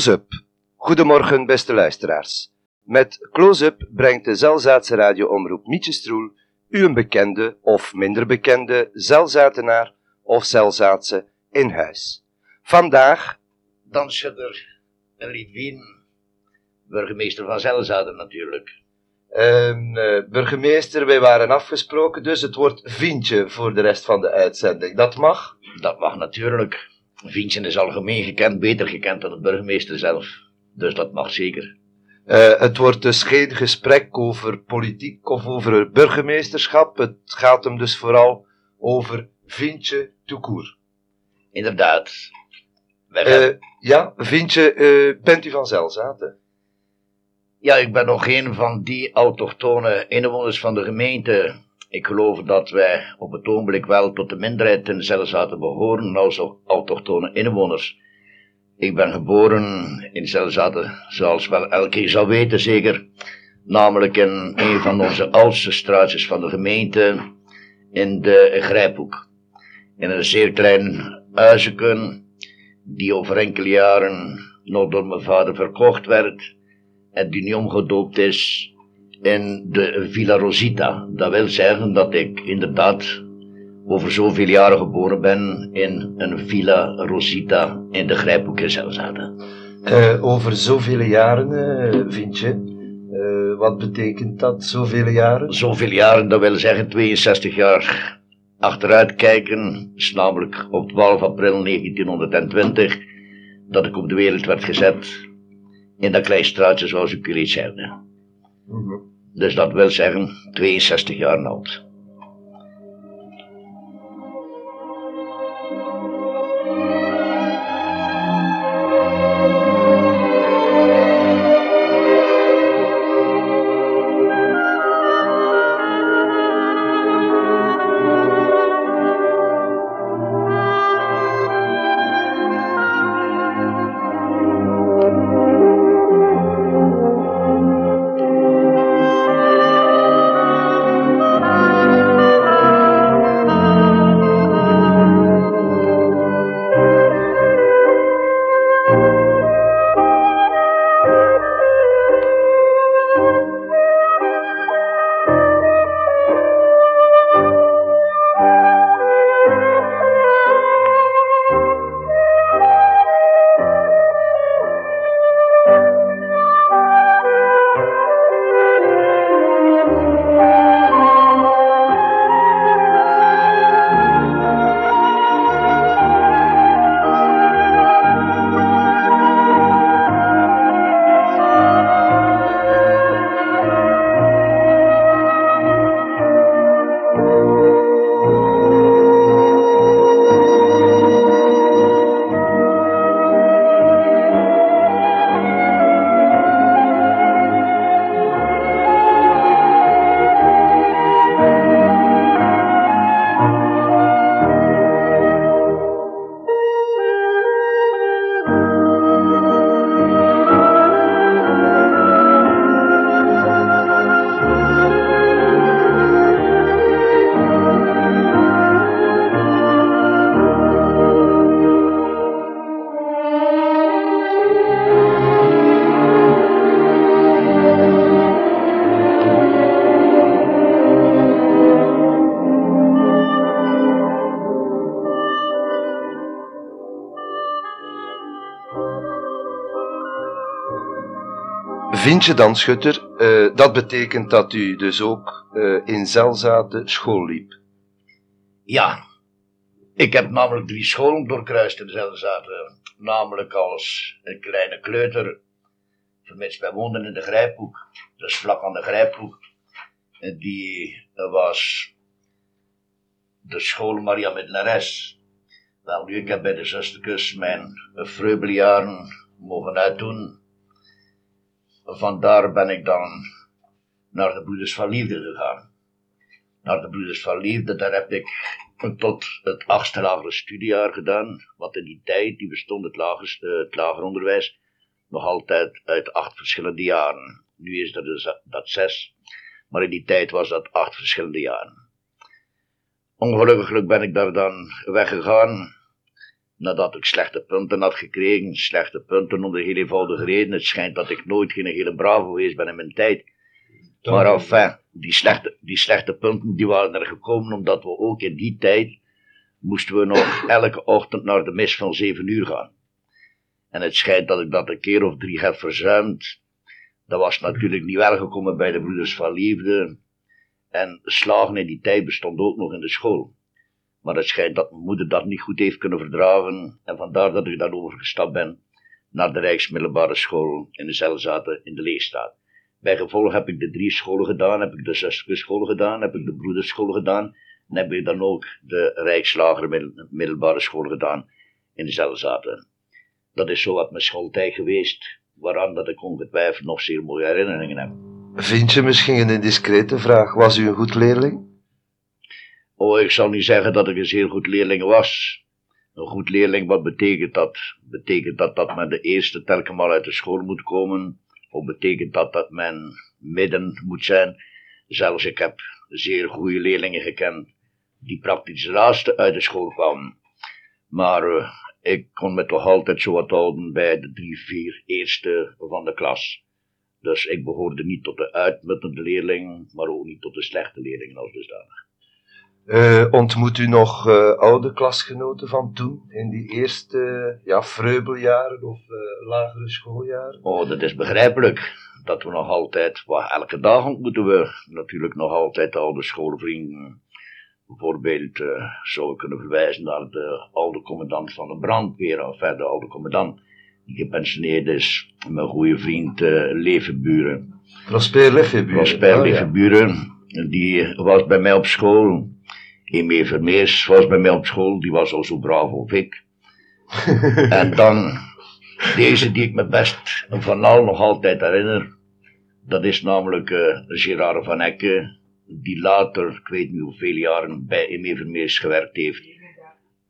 Close-up. Goedemorgen, beste luisteraars. Met Close-up brengt de Zelzaatse radioomroep Mietje Stroel u een bekende of minder bekende Zelzatenaar of Zelzaatse in huis. Vandaag Dan Schutter en Lidwien, burgemeester van Zelzaten natuurlijk. Ehm, eh, burgemeester, wij waren afgesproken, dus het wordt Vientje voor de rest van de uitzending. Dat mag? Dat mag natuurlijk. Vincent is algemeen gekend, beter gekend dan de burgemeester zelf. Dus dat mag zeker. Eh, het wordt dus geen gesprek over politiek of over burgemeesterschap. Het gaat hem dus vooral over Vientje Toekoer. Inderdaad. Eh ja, Vientje, eh, bent u van Zelzaten? ja, ik ben nog een van die autochtone inwoners van de gemeente. Ik geloof dat wij op het ogenblik wel tot de minderheid in Zelzaten behoren als autochtone inwoners. Ik ben geboren in Zelzaten, zoals wel elke zal weten zeker. Namelijk in een van onze oudste straatjes van de gemeente, in de Grijphoek. In een zeer klein huisje, die over enkele jaren nog door mijn vader verkocht werd. En die nu omgedoopt is in de Villa Rosita. Dat wil zeggen dat ik inderdaad over zoveel jaren geboren ben in een Villa Rosita in de Grijphoek in. Eh, over zoveel jaren, eh Vientje. Eh, wat betekent dat, zoveel jaren? Zoveel jaren, dat wil zeggen 62 jaar achteruit kijken, is namelijk op 12 april 1920 dat ik op de wereld werd gezet in dat klein straatje zoals ik reeds zei. Dus dat wil zeggen 62 jaar oud. Vientje Danschutter, eh, dat betekent dat u dus ook eh, in Zelzaten school liep. Ja, ik heb namelijk drie scholen doorkruist in Zelzaten. Namelijk als een kleine kleuter, vermits wij woonden in de Grijphoek, dus vlak aan de Grijphoek. Die was de school Maria Midlares. Wel, nu, ik heb bij de zusterkus mijn vreubeljaren mogen uitdoen. Vandaar ben ik dan naar de Broeders van Liefde gegaan. Naar de Broeders van Liefde, daar heb ik tot het achtste lagere studiejaar gedaan. Wat in die tijd, die bestond het lager, eh, het lager onderwijs, nog altijd uit acht verschillende jaren. Nu is dat dus dat zes, maar in die tijd was dat acht verschillende jaren. Ongelukkig ben ik daar dan weggegaan nadat ik slechte punten had gekregen. Slechte punten om de heel eenvoudige reden. Het schijnt dat ik nooit geen hele bravo geweest ben in mijn tijd. Maar enfin, die slechte, die slechte punten die waren er gekomen omdat we ook in die tijd moesten we nog elke ochtend naar de mis van 7 uur gaan. En het schijnt dat ik dat een keer of drie heb verzuimd. Dat was natuurlijk niet welgekomen bij de Broeders van Liefde. En slagen in die tijd bestond ook nog in de school. Maar het schijnt dat mijn moeder dat niet goed heeft kunnen verdragen. En vandaar dat ik dan overgestapt ben naar de Rijksmiddelbare School in de Zelzaten in de Leegstaat. Bij gevolg heb ik de drie scholen gedaan, heb ik de zusterschool gedaan, heb ik de broederschool gedaan. En heb ik dan ook de Rijkslager middelbare school gedaan in de Zelzaten. Dat is zo wat mijn schooltijd geweest, waaraan dat ik ongetwijfeld nog zeer mooie herinneringen heb. Vind je misschien een indiscrete vraag, was u een goed leerling? Oh, ik zal niet zeggen dat ik een zeer goed leerling was. Een goed leerling, wat betekent dat? Betekent dat dat men de eerste telkens uit de school moet komen? Of betekent dat dat men midden moet zijn? Zelfs ik heb zeer goede leerlingen gekend die praktisch laatste uit de school kwamen. Maar uh, ik kon me toch altijd zo wat houden bij de drie, vier eerste van de klas. Dus ik behoorde niet tot de uitmuttende leerling, maar ook niet tot de slechte leerlingen als dusdanig. Uh, ontmoet u nog uh, oude klasgenoten van toen, in die eerste ja, freubeljaren of uh, lagere schooljaren? Oh, dat is begrijpelijk. Dat we nog altijd, well, elke dag ontmoeten we natuurlijk nog altijd oude schoolvrienden. Bijvoorbeeld zou ik kunnen verwijzen naar de oude commandant van de brandweer, of de oude commandant die gepensioneerd is. Mijn goede vriend Levenburen. Prosper Levenburen. Prosper oh, Levenburen, ja. die was bij mij op school. Emil Vermeers was bij mij op school, die was al zo braaf als ik. en dan deze die ik me best van al nog altijd herinner. Dat is namelijk uh, Gerard van Ecke, die later, ik weet niet hoeveel jaren, bij Emil Vermeers gewerkt heeft.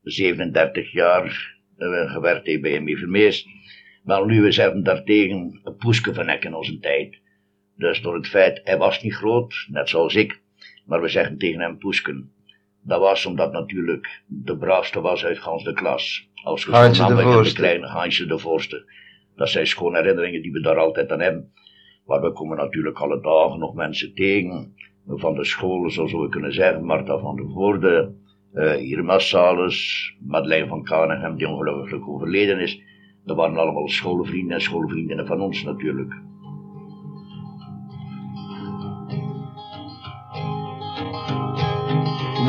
37 jaar uh, gewerkt heeft bij Emil Vermeers. Maar nu is hij daartegen poeske van Ecken als een tijd. Dus door het feit, hij was niet groot, net zoals ik, maar we zeggen tegen hem poesken. Dat was omdat natuurlijk de braafste was uit gans de klas. Als je Hansje de Voorste. De kleine Hansje de Voorste. Dat zijn schoon herinneringen die we daar altijd aan hebben. Maar we komen natuurlijk alle dagen nog mensen tegen. Van de scholen, zoals we kunnen zeggen. Marta van der Voorde. Uh, Irma Salus. Madeleine van Kanegem, die ongelukkig overleden is. Dat waren allemaal schoolvrienden en schoolvriendinnen van ons natuurlijk.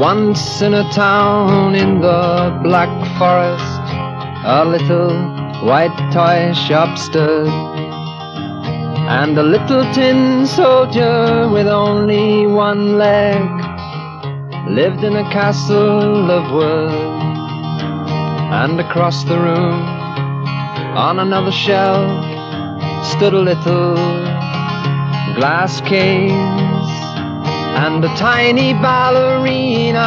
Once in a town in the Black Forest, a little white toy shop stood. And a little tin soldier with only one leg lived in a castle of wood. And across the room, on another shelf, stood a little glass case and a tiny ballerina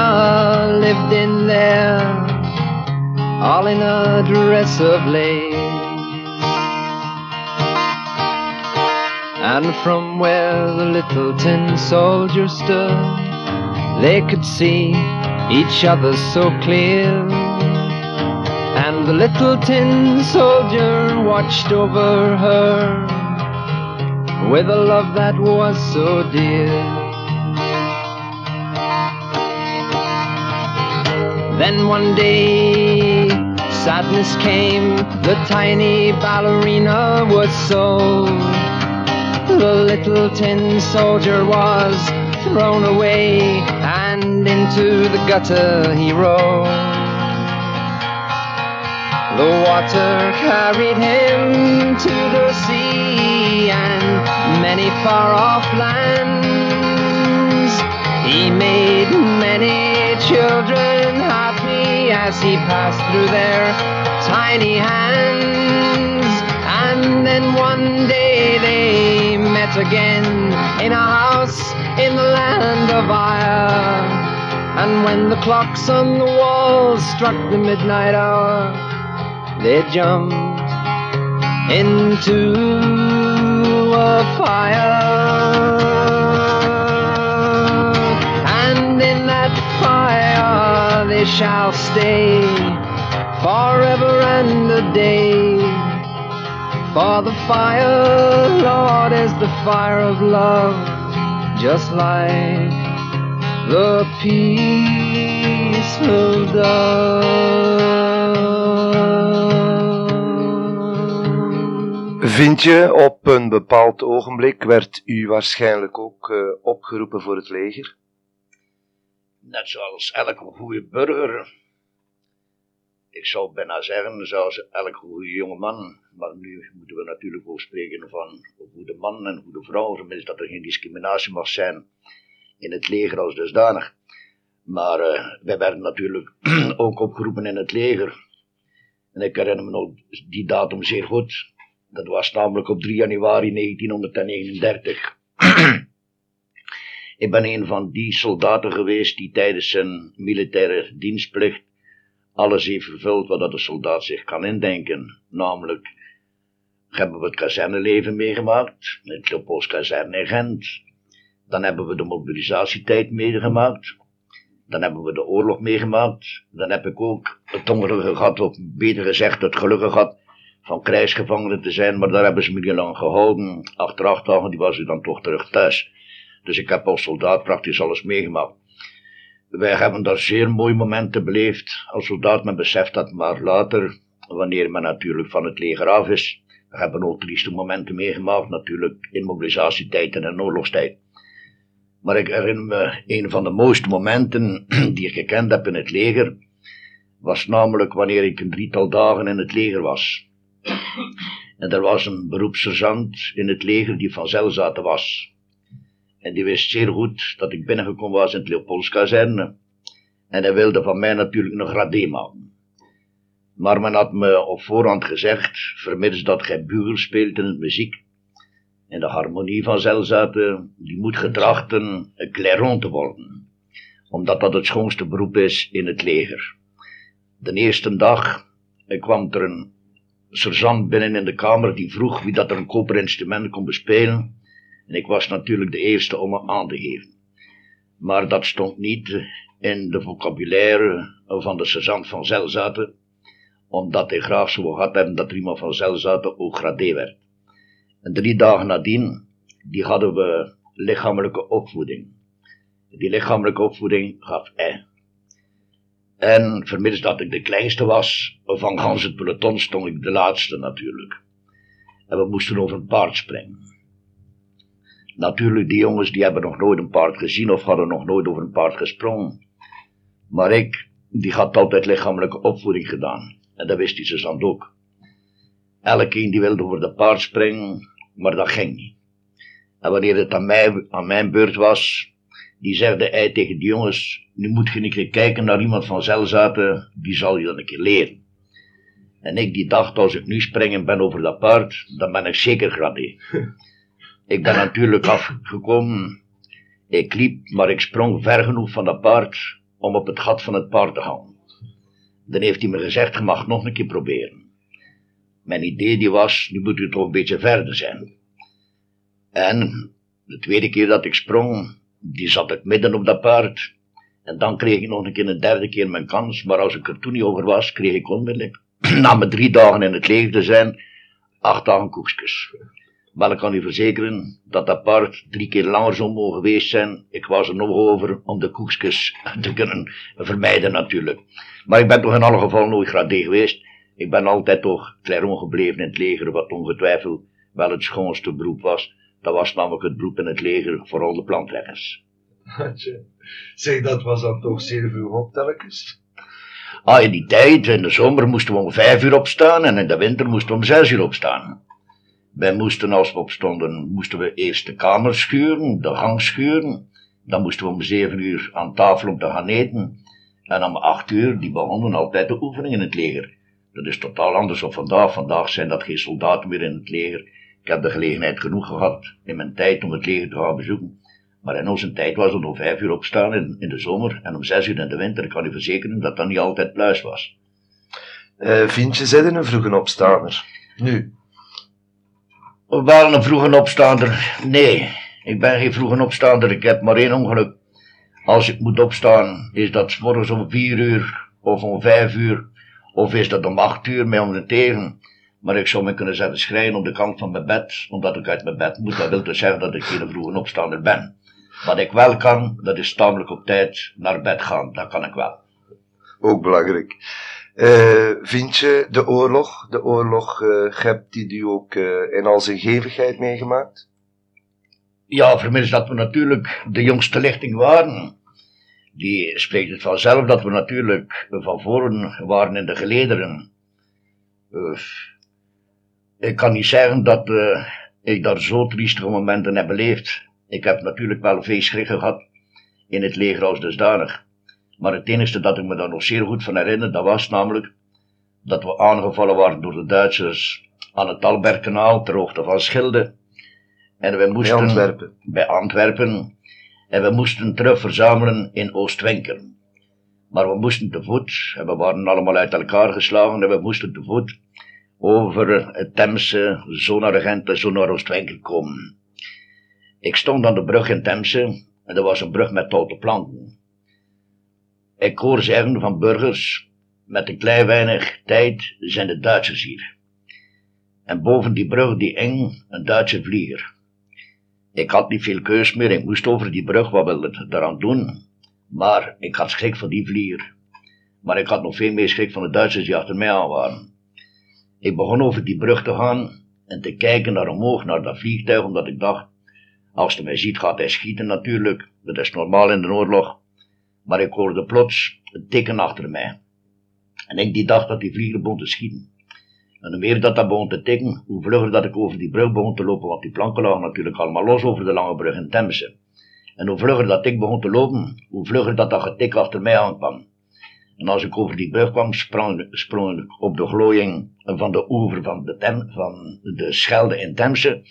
lived in there, all in a dress of lace. And from where the little tin soldier stood, they could see each other so clear. And the little tin soldier watched over her with a love that was so dear. Then one day, sadness came, the tiny ballerina was sold. The little tin soldier was thrown away, and into the gutter he rolled. The water carried him to the sea and many far off lands. He made many children as he passed through their tiny hands. And then one day they met again in a house in the land of Ire. And when the clocks on the walls struck the midnight hour, they jumped into a fire. And in that fire. they shall stay forever and a day. For the fire, Lord, is the fire of love, just like the peaceful dove. Vind je op een bepaald ogenblik werd u waarschijnlijk ook eh, opgeroepen voor het leger? Net zoals elke goede burger. Ik zou bijna zeggen, zoals elke goede jongeman. Maar nu moeten we natuurlijk ook spreken van goede man en goede vrouw. Tenminste dat er geen discriminatie mag zijn in het leger als dusdanig. Maar eh, wij werden natuurlijk ook opgeroepen in het leger. En ik herinner me nog die datum zeer goed. Dat was namelijk op 3 januari 1939. ik ben een van die soldaten geweest die tijdens zijn militaire dienstplicht alles heeft vervuld wat een soldaat zich kan indenken. Namelijk hebben we het kazerneleven meegemaakt, het Leopolds kazerne in Gent. Dan hebben we de mobilisatietijd meegemaakt. Dan hebben we de oorlog meegemaakt. Dan heb ik ook het ongeluk gehad, of beter gezegd het geluk gehad, van krijgsgevangenen te zijn. Maar daar hebben ze me niet lang gehouden. Achter acht dagen die was ik dan toch terug thuis. Dus ik heb als soldaat praktisch alles meegemaakt. Wij hebben daar zeer mooie momenten beleefd. Als soldaat men beseft dat maar later, wanneer men natuurlijk van het leger af is. We hebben ook trieste momenten meegemaakt, natuurlijk in mobilisatietijd en in oorlogstijd. Maar ik herinner me een van de mooiste momenten die ik gekend heb in het leger. Was namelijk wanneer ik een drietal dagen in het leger was. En er was een beroepssergeant in het leger die van Zelzaten was. En die wist zeer goed dat ik binnengekomen was in het Leopoldskazerne. En hij wilde van mij natuurlijk een gradé maken. Maar men had me op voorhand gezegd, vermits dat gij bugel speelt in het muziek, en de harmonie van Zelzaten, die moet getrachten een clairon te worden. Omdat dat het schoonste beroep is in het leger. De eerste dag kwam er een sergeant binnen in de kamer die vroeg wie dat er een koperinstrument kon bespelen. En ik was natuurlijk de eerste om me aan te geven. Maar dat stond niet in de vocabulaire van de sergeant van Zelzaten, omdat hij graag zo gehad dat iemand van Zelzaten ook gradé werd. En drie dagen nadien, die hadden we lichamelijke opvoeding. Die lichamelijke opvoeding gaf hij. En vermits dat ik de kleinste was van gans het peloton, stond ik de laatste natuurlijk. En we moesten over een paard springen. Natuurlijk, die jongens die hebben nog nooit een paard gezien of hadden nog nooit over een paard gesprongen. Maar ik, die had altijd lichamelijke opvoeding gedaan. En dat wist die sergeant ook. Elke die wilde over de paard springen, maar dat ging niet. En wanneer het aan, mij, aan mijn beurt was, die zegde hij tegen die jongens, nu moet je een keer kijken naar iemand van Zelzaten, die zal je dan een keer leren. En ik die dacht, als ik nu springen ben over dat paard, dan ben ik zeker gradé. ik ben natuurlijk afgekomen, ik liep, maar ik sprong ver genoeg van dat paard om op het gat van het paard te gaan. Dan heeft hij me gezegd, je mag nog een keer proberen. Mijn idee die was, nu moet u toch een beetje verder zijn. En de tweede keer dat ik sprong, die zat ik midden op dat paard. En dan kreeg ik nog een keer een derde keer mijn kans. Maar als ik er toen niet over was, kreeg ik onmiddellijk, na mijn drie dagen in het leger te zijn, acht dagen koekjes. Maar ik kan u verzekeren dat dat paard drie keer langer zou mogen geweest zijn. Ik was er nog over om de koekjes te kunnen vermijden natuurlijk. Maar ik ben toch in alle geval nooit gradé geweest. Ik ben altijd toch clairon gebleven in het leger, wat ongetwijfeld wel het schoonste beroep was. Dat was namelijk het beroep in het leger, vooral de plantleggers. Zeg, dat was dan toch zeer vroeg op telkens? Ah, in die tijd, in de zomer moesten we om vijf uur opstaan en in de winter moesten we om zes uur opstaan. Wij moesten, als we opstonden, moesten we eerst de kamer schuren, de gang schuren. Dan moesten we om zeven uur aan tafel om te gaan eten. En om acht uur, die begonnen altijd de oefening in het leger. Dat is totaal anders dan vandaag. Vandaag zijn dat geen soldaten meer in het leger. Ik heb de gelegenheid genoeg gehad in mijn tijd om het leger te gaan bezoeken. Maar in onze tijd was het om vijf uur opstaan in, in de zomer en om zes uur in de winter. Ik kan u verzekeren dat dat niet altijd pluis was. Uh, vind je zitten een vroege opstaander? Nu? Wel een vroege opstaander? Nee, ik ben geen vroege opstaander. Ik heb maar één ongeluk. Als ik moet opstaan, is dat morgens om vier uur of om vijf uur Of is dat om acht uur mij om de tegen. Maar ik zou me kunnen zetten schrijven op de kant van mijn bed, omdat ik uit mijn bed moet. Dat wil dus zeggen dat ik geen vroege opstaander ben. Wat ik wel kan, dat is tamelijk op tijd naar bed gaan. Dat kan ik wel. Ook belangrijk. Eh, vind je de oorlog, de oorlog, uh, hebt die u ook uh, in al zijn gevigheid meegemaakt? Ja, vermits dat we natuurlijk de jongste lichting waren. Die spreekt het vanzelf dat we natuurlijk van voren waren in de gelederen. ik kan niet zeggen dat ik daar zo triestige momenten heb beleefd. Ik heb natuurlijk wel veel schrik gehad in het leger als dusdanig. Maar het enige dat ik me daar nog zeer goed van herinner, dat was namelijk dat we aangevallen waren door de Duitsers aan het Talbergkanaal ter hoogte van Schilde. En we moesten, bij Antwerpen. Bij Antwerpen. En we moesten terug verzamelen in Oostwinkel. Maar we moesten te voet, en we waren allemaal uit elkaar geslagen, en we moesten te voet over het Temse, zo naar Gent en zo naar Oostwinkel komen. Ik stond aan de brug in Temse, en er was een brug met houten planken. Ik hoor zeggen van burgers, met een klein weinig tijd zijn de Duitsers hier. En boven die brug die eng een Duitse vlieger. Ik had niet veel keus meer, ik moest over die brug, wat wil ik eraan doen? Maar ik had schrik van die vlieger. Maar ik had nog veel meer schrik van de Duitsers die achter mij aan waren. Ik begon over die brug te gaan en te kijken naar omhoog, naar dat vliegtuig, omdat ik dacht, als hij mij ziet gaat hij schieten natuurlijk, dat is normaal in de oorlog. Maar ik hoorde plots een tikken achter mij. En ik die dacht dat die vlieger begon te schieten. En hoe meer dat dat begon te tikken, hoe vlugger dat ik over die brug begon te lopen, want die planken lagen natuurlijk allemaal los over de lange brug in Temse. En hoe vlugger dat ik begon te lopen, hoe vlugger dat dat getik achter mij aankwam. En als ik over die brug kwam, sprong, ik op de glooiing van de oever van de, tem, van de Schelde in Temse.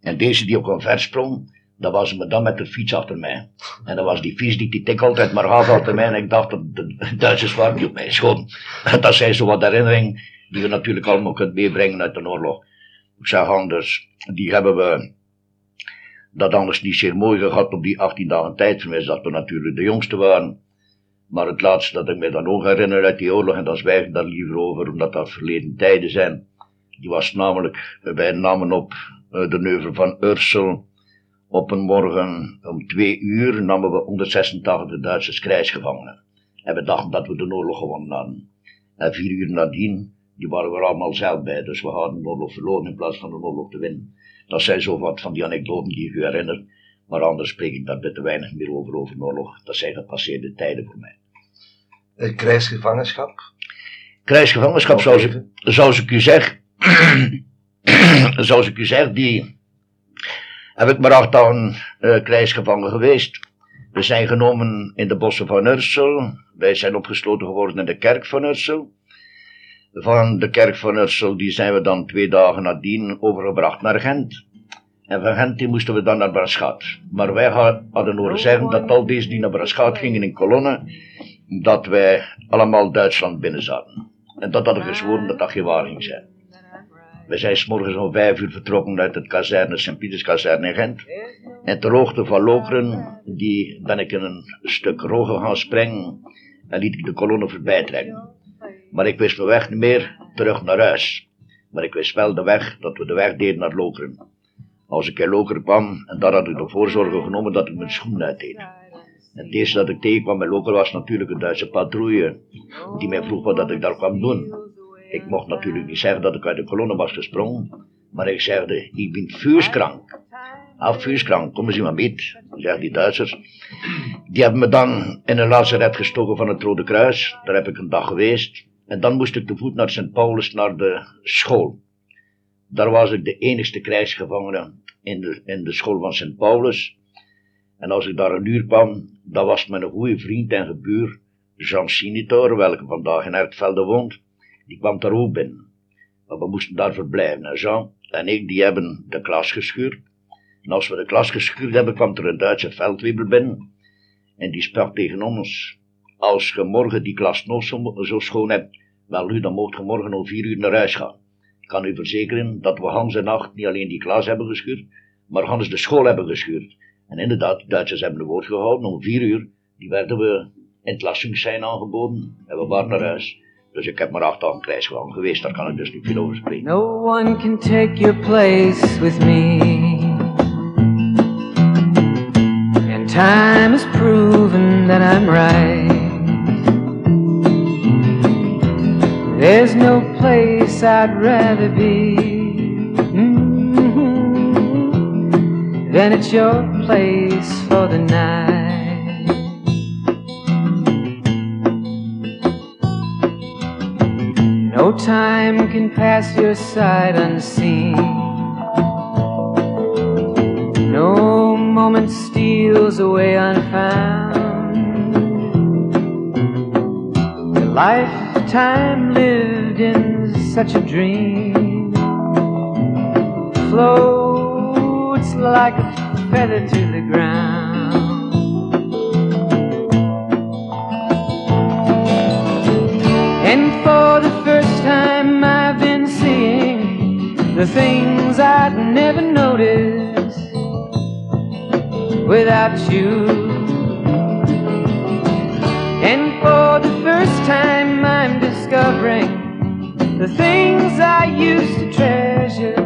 En deze die ook ver sprong, dat was me dan met de fiets achter mij. En dat was die fiets die die tik altijd maar gaf achter mij. En ik dacht dat de Duitsers waren die op mij schoon. Dat zijn zo wat herinneringen die we natuurlijk allemaal kunnen meebrengen uit de oorlog. Ik zeg anders, die hebben we dat anders niet zeer mooi gehad op die 18 dagen tijd. Vermis dat we natuurlijk de jongste waren. Maar het laatste dat ik me dan ook herinner uit die oorlog, en dan zwijg ik daar liever over, omdat dat verleden tijden zijn. Die was namelijk, wij namen op eh, de neuvel van Ursel op een morgen om twee uur namen we 186 Duitsers krijgsgevangenen. En we dachten dat we de oorlog gewonnen hadden. En vier uur nadien, die waren we allemaal zelf bij. Dus we hadden de oorlog verloren in plaats van de oorlog te winnen. Dat zijn zo wat van die anekdoten die ik u herinner. Maar anders spreek ik daar te weinig meer over, over de oorlog. Dat zijn gepasseerde tijden voor mij. Uh, krijgsgevangenschap? Krijgsgevangenschap, zoals ik, zoals ik u zeg. zoals ik u zeg, die heb ik maar acht dagen uh, krijgsgevangen geweest. We zijn genomen in de bossen van Ursel. Wij zijn opgesloten geworden in de kerk van Ursel. Van de kerk van Ursel die zijn we dan twee dagen nadien overgebracht naar Gent. En van Gent die moesten we dan naar Braschat. Maar wij hadden horen zeggen dat al deze die naar Braschat gingen in kolonnen, dat wij allemaal Duitsland binnen zaten. En dat hadden gezworen dat dat geen waar ging zijn. We zijn s morgens om vijf uur vertrokken uit het kazerne, Sint-Pieterskazerne in Gent. En ter hoogte van Lokeren, die ben ik in een stuk rogen gaan springen en liet ik de kolonne voorbij trekken. Maar ik wist de weg niet meer terug naar huis. Maar ik wist wel de weg, dat we de weg deden naar Lokeren. Als ik in Lokeren kwam, en daar had ik de voorzorgen genomen dat ik mijn schoenen uitdeed. En het eerste dat ik tegenkwam bij Lokeren was natuurlijk een Duitse patrouille, die mij vroeg wat dat ik daar kwam doen. Ik mocht natuurlijk niet zeggen dat ik uit de kolonne was gesprongen, maar ik zegde, ik ben vuurskrank. Ah, vuurskrank, kom eens maar mee, zeggen die Duitsers. Die hebben me dan in een lazaret gestoken van het Rode Kruis. Daar heb ik een dag geweest. En dan moest ik te voet naar Sint Paulus, naar de school. Daar was ik de enigste krijgsgevangene in de, in de school van Sint Paulus. En als ik daar een uur kwam, dan was mijn goede vriend en gebuur, Jean Sinitor, welke vandaag in Ertvelde woont. Die kwam daar ook binnen. Maar we moesten daar verblijven. En Jean en ik, die hebben de klas geschuurd. En als we de klas geschuurd hebben, kwam er een Duitse veldwebel binnen. En die sprak tegen ons. Als je morgen die klas nog zo, schoon hebt, wel u, dan mocht je morgen om vier uur naar huis gaan. Ik kan u verzekeren dat we Hans en nacht niet alleen die klas hebben geschuurd, maar Hans de school hebben geschuurd. En inderdaad, de Duitsers hebben de woord gehouden. Om vier uur, die werden we in het zijn aangeboden en we waren naar huis. Dus ik heb maar acht dagen krijgsgevangen geweest, daar kan ik dus niet veel over spreken. No one can take your place with me. And time has proven that I'm right. There's no place I'd rather be mm-hmm, than at your place for the night. No time can pass your side unseen. No moment steals away unfound. A lifetime lived in such a dream floats like a feather to the ground. The things I'd never noticed without you. And for the first time, I'm discovering the things I used to treasure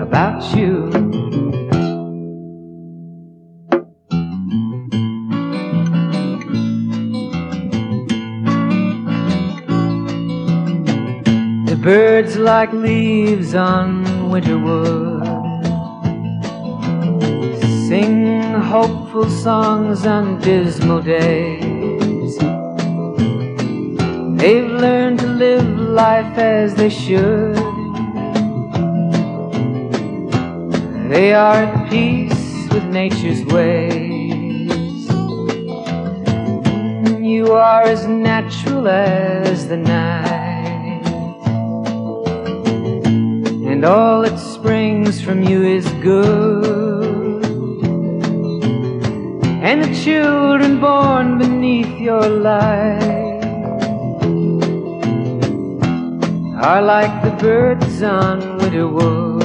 about you. Birds like leaves on winter wood. Sing hopeful songs on dismal days. They've learned to live life as they should. They are at peace with nature's ways. You are as natural as the night and all that springs from you is good. And the children born beneath your light are like the birds on winter wood.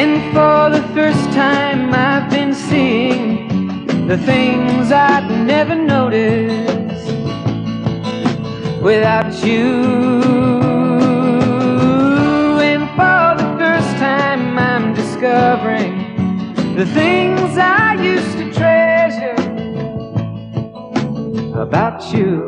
And for the first time, I've been seeing the things I'd never noticed without you. And for the first time, I'm discovering the things I used to treasure about you.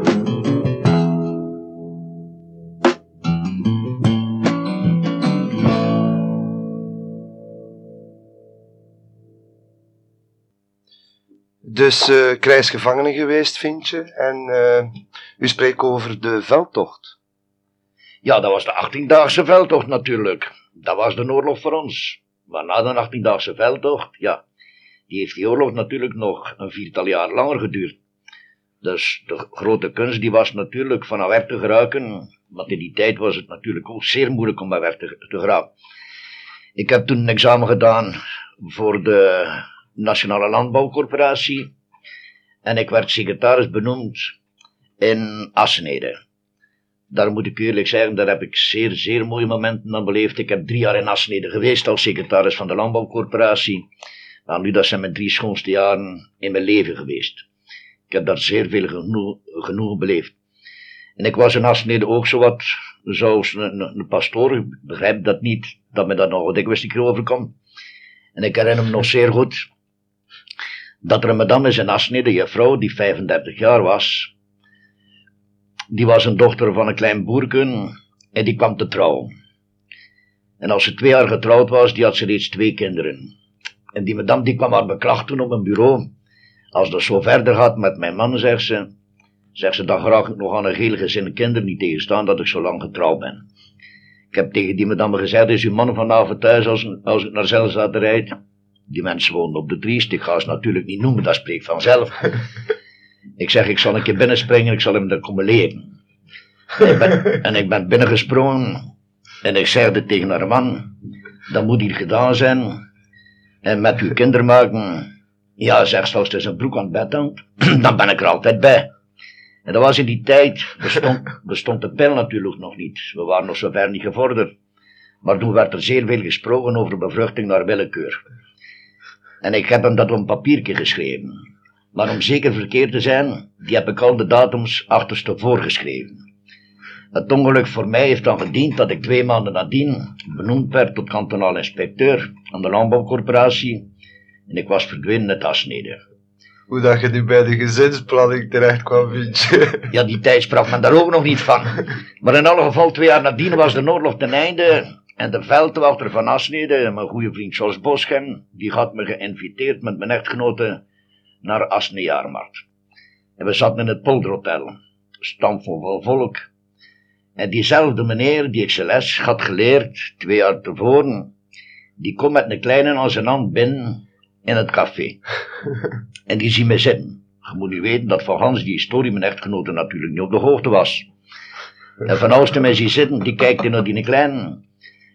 Dus krijgsgevangene geweest, vind je? En eh, u spreekt over de veldtocht. Ja, dat was de 18-daagse veldtocht natuurlijk. Dat was de oorlog voor ons. Maar na de 18-daagse veldtocht, ja, die heeft die oorlog natuurlijk nog een viertal jaar langer geduurd. Dus de grote kunst die was natuurlijk van werk te geraken, want in die tijd was het natuurlijk ook zeer moeilijk om werk te, te geraken. Ik heb toen een examen gedaan voor de Nationale Landbouwcorporatie en ik werd secretaris benoemd in Assenede. Daar moet ik eerlijk zeggen, daar heb ik zeer, zeer mooie momenten aan beleefd. Ik heb drie jaar in Assenede geweest als secretaris van de Landbouwcorporatie. Nou, nu dat zijn mijn drie schoonste jaren in mijn leven geweest. Ik heb daar zeer veel genoeg, genoeg beleefd. En ik was in Assenede ook zo wat, zoals een, een, een pastoor, ik begrijp dat niet, dat me dat nog dikwijls niet keer overkomt. En ik herinner me nog zeer goed, dat er een madame is in een vrouw die 35 jaar was, die was een dochter van een klein boerken en die kwam te trouwen. En als ze twee jaar getrouwd was, die had ze reeds twee kinderen. En die madame die kwam haar beklachten op een bureau. Als dat zo verder gaat met mijn man, zegt ze, zegt ze, dan graag ik nog aan een heel gezin kinderen niet tegenstaan dat ik zo lang getrouwd ben. Ik heb tegen die madame gezegd, is uw man vanavond thuis als, als ik naar Zelzate rijd? Die mensen woonden op de Triest, ik ga ze natuurlijk niet noemen, dat spreekt vanzelf. ik zeg, ik zal een keer binnenspringen, ik zal hem dat komen leren. En ik ben, en ik ben binnengesprongen en ik zei tegen haar man, dat moet hier gedaan zijn. En met uw kinderen maken, ja, zeg zoals het zijn broek aan het bed hangt, dan ben ik er altijd bij. En dat was in die tijd, bestond, bestond de pil natuurlijk nog niet. We waren nog zo ver niet gevorderd. Maar toen werd er zeer veel gesproken over bevruchting naar willekeur. En ik heb hem dat op een papiertje geschreven. Maar om zeker verkeerd te zijn, die heb ik al de datums achterstevoor geschreven. Het ongeluk voor mij heeft dan gediend dat ik twee maanden nadien benoemd werd tot kantonaal inspecteur aan de landbouwcorporatie en ik was verdwenen uit Asnede. Hoe dat je nu bij de gezinsplanning terecht kwam, vind je? Ja, die tijd sprak men daar ook nog niet van. Maar in alle geval, twee jaar nadien was de oorlog ten einde. En de veldwachter van Asnede, mijn goede vriend Jos Boschen, die had me geïnviteerd met mijn echtgenote naar Asne Jaarmarkt. En we zaten in het polderhotel, stampvol vol volk. En diezelfde meneer die ik zijn les had geleerd, twee jaar tevoren, die komt met een kleine aan zijn hand binnen in het café. En die zien me zitten. Je moet nu weten dat van Hans die historie mijn echtgenote natuurlijk niet op de hoogte was. En van Oosten mij zien zitten, die kijkt naar die kleine.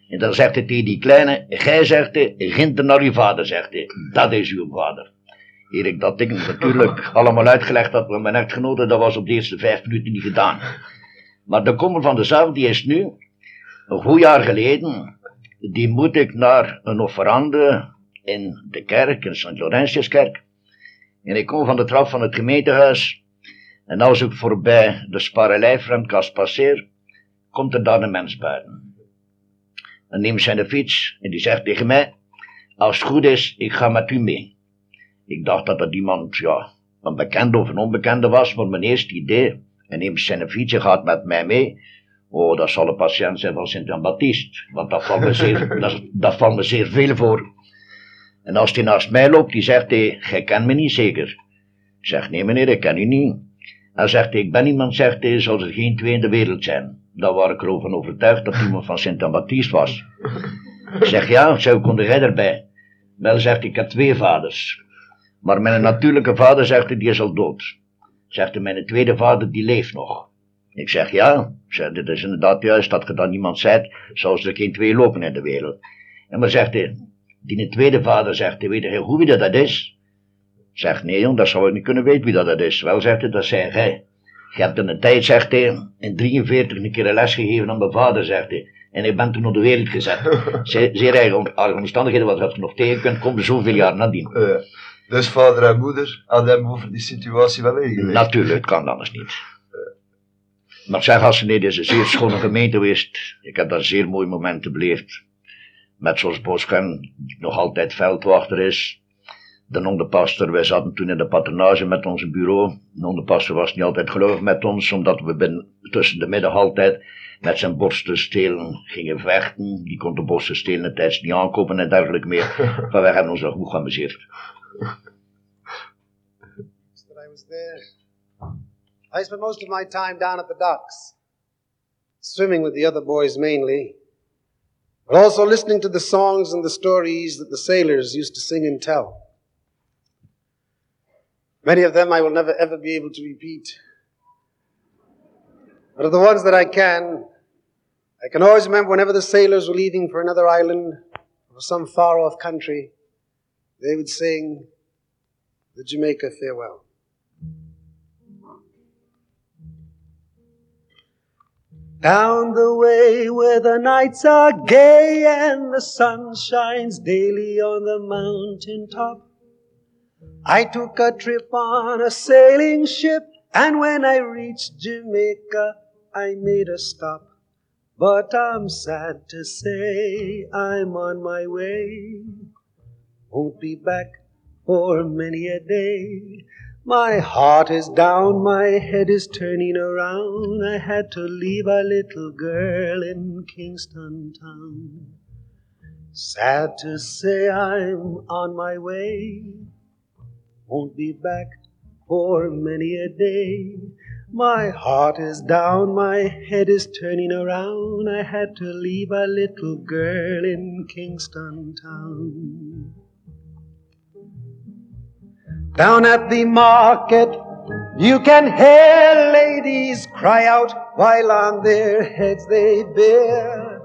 En dan zegt hij tegen die kleine, gij zegt hij, ging naar uw vader, zegt hij. Dat is uw vader. Erik dat ding natuurlijk allemaal uitgelegd had met mijn echtgenote, dat was op de eerste vijf minuten niet gedaan. Maar de kommer van de zaak, die is nu, een goed jaar geleden, die moet ik naar een offerande in de kerk, in St. Laurentiuskerk. En ik kom van de trap van het gemeentehuis. En als ik voorbij de sparelijfremkast passeer, komt er dan een mens buiten. En neemt zijn de fiets en die zegt tegen mij, als het goed is, ik ga met u mee. Ik dacht dat dat iemand, ja, een bekende of een onbekende was, maar mijn eerste idee, en neemt zijn fiets en gaat met mij mee. Oh, dat zal een patiënt zijn van Sint-Jan-Baptist, want dat valt, me zeer, dat, dat valt me zeer veel voor. En als hij naast mij loopt, die zegt hij, gij kent me niet zeker. Ik zeg, nee meneer, ik ken u niet. Hij zegt hij, ik ben iemand, zegt hij, zoals er geen twee in de wereld zijn. Daar waar ik erover overtuigd dat iemand van Sint-Baptist was. Ik zeg, ja, zo kon jij erbij. Wel, zegt hij, ik heb twee vaders. Maar mijn natuurlijke vader, zegt hij, die is al dood. Zegt hij, mijn tweede vader, die leeft nog. Ik zeg, ja. Zeg, dit is inderdaad juist dat je dan iemand zei, zoals er geen twee lopen in de wereld. En maar zegt hij, die tweede vader zegt, hij weet heel goed wie dat is. Zegt, nee dat zou ik niet kunnen weten wie dat, dat is. Wel, zegt hij, dat zei hij. Je hebt in een tijd, zegt hij, in 43 een keer een les gegeven aan mijn vader, zegt hij. En ik ben toen op de wereld gezet. Zeer, zeer eigen omstandigheden, wat je nog tegen kunt komen, zoveel jaar nadien. Uh, dus vader en moeder hadden hem over die situatie wel ingelezen? Natuurlijk, het kan anders niet. Maar zeg, als ze niet is een zeer schone gemeente geweest. Ik heb daar zeer mooie momenten beleefd met zoals Boschem, die nog altijd veldwachter is. De onderpastor, wij zaten toen in de patronage met ons bureau. De onderpastor was niet altijd gelovig met ons, omdat we binnen, tussen de middag altijd met zijn borsten stelen gingen vechten. Die kon de borsten stelen tijdens niet aankopen en dergelijke meer. maar wij hebben ons nog goed geamuseerd. I was there. I spent most of my time down at the docks, swimming with the other boys mainly. but also listening to the songs and the stories that the sailors used to sing and tell. Many of them I will never ever be able to repeat. But of the ones that I can, I can always remember whenever the sailors were leaving for another island or some far off country, they would sing the Jamaica Farewell. Down the way where the nights are gay and the sun shines daily on the mountain top. I took a trip on a sailing ship, and when I reached Jamaica, I made a stop. But I'm sad to say I'm on my way. Won't be back for many a day. My heart is down, my head is turning around. I had to leave a little girl in Kingston town. Sad to say I'm on my way. Won't be back for many a day. My heart is down, my head is turning around. I had to leave a little girl in Kingston town. Down at the market, you can hear ladies cry out while on their heads they bear.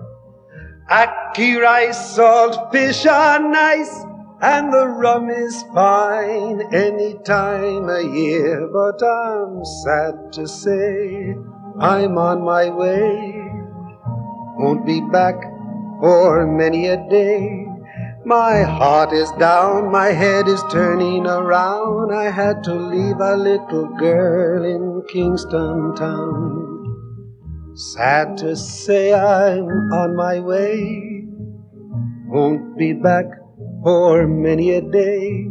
Ackee rice, salt fish are nice, and the rum is fine any time of year. But I'm sad to say I'm on my way, won't be back for many a day. My heart is down, my head is turning around. I had to leave a little girl in Kingston town. Sad to say I'm on my way. Won't be back for many a day.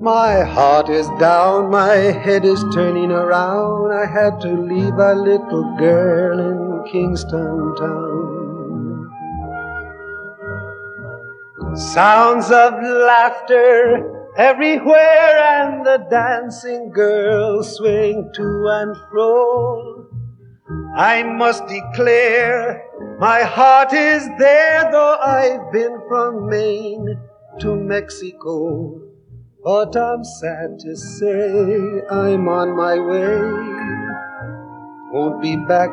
My heart is down, my head is turning around. I had to leave a little girl in Kingston town. Sounds of laughter everywhere, and the dancing girls swing to and fro. I must declare, my heart is there, though I've been from Maine to Mexico. But I'm sad to say I'm on my way. Won't be back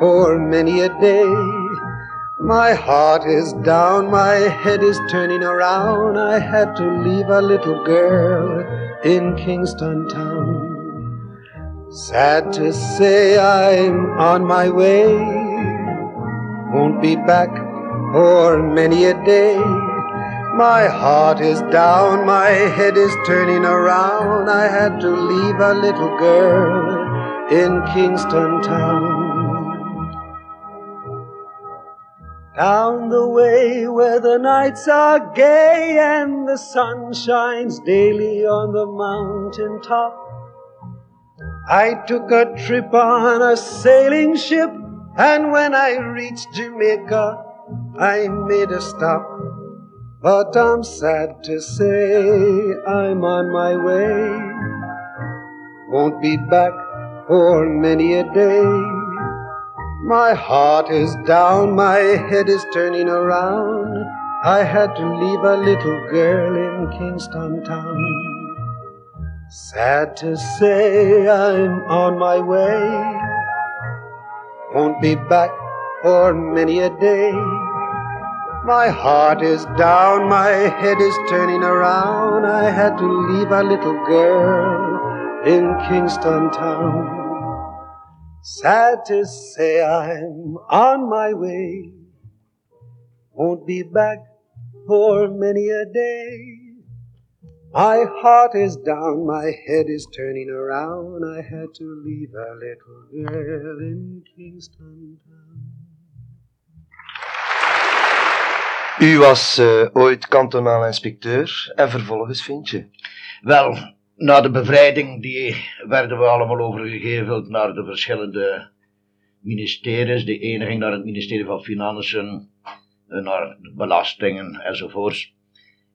for many a day. My heart is down, my head is turning around. I had to leave a little girl in Kingston town. Sad to say I'm on my way. Won't be back for many a day. My heart is down, my head is turning around. I had to leave a little girl in Kingston town. Down the way where the nights are gay and the sun shines daily on the mountain top. I took a trip on a sailing ship, and when I reached Jamaica, I made a stop. But I'm sad to say I'm on my way. Won't be back for many a day. My heart is down, my head is turning around. I had to leave a little girl in Kingston town. Sad to say I'm on my way. Won't be back for many a day. My heart is down, my head is turning around. I had to leave a little girl in Kingston town. Sad to say I'm on my way. Won't be back for many a day. My heart is down, my head is turning around. I had to leave a little girl in Kingston town. U was eh, ooit kantonaal inspecteur en vervolgens vind je. Wel, na de bevrijding die werden we allemaal overgeheveld naar de verschillende ministeries. De ene ging naar het ministerie van Financiën, eh, naar belastingen enzovoorts.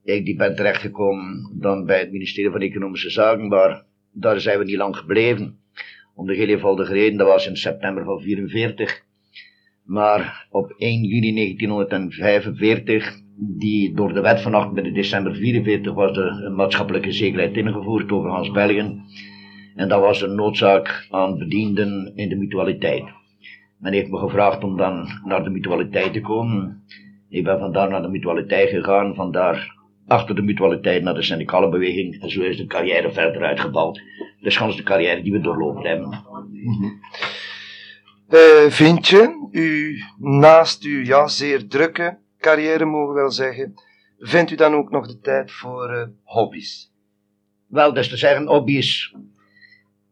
Ik die ben terechtgekomen dan bij het ministerie van Economische Zaken, maar daar zijn we niet lang gebleven. Om de heel eenvoudige reden, dat was in september van 44. Maar op 1 juni 1945, die door de wet van 28 december 44 was de maatschappelijke zekerheid ingevoerd over Hans België. En dat was een noodzaak aan bedienden in de mutualiteit. Men heeft me gevraagd om dan naar de mutualiteit te komen. Ik ben vandaar naar de mutualiteit gegaan, vandaar achter de mutualiteit naar de syndicale beweging. En zo is de carrière verder uitgebouwd. Dus de carrière die we doorlopen hebben. Eh, vind je, u, naast uw ja, zeer drukke carrière mogen we wel zeggen, vindt u dan ook nog de tijd voor eh, hobby's? Wel, dus te zeggen, hobby's.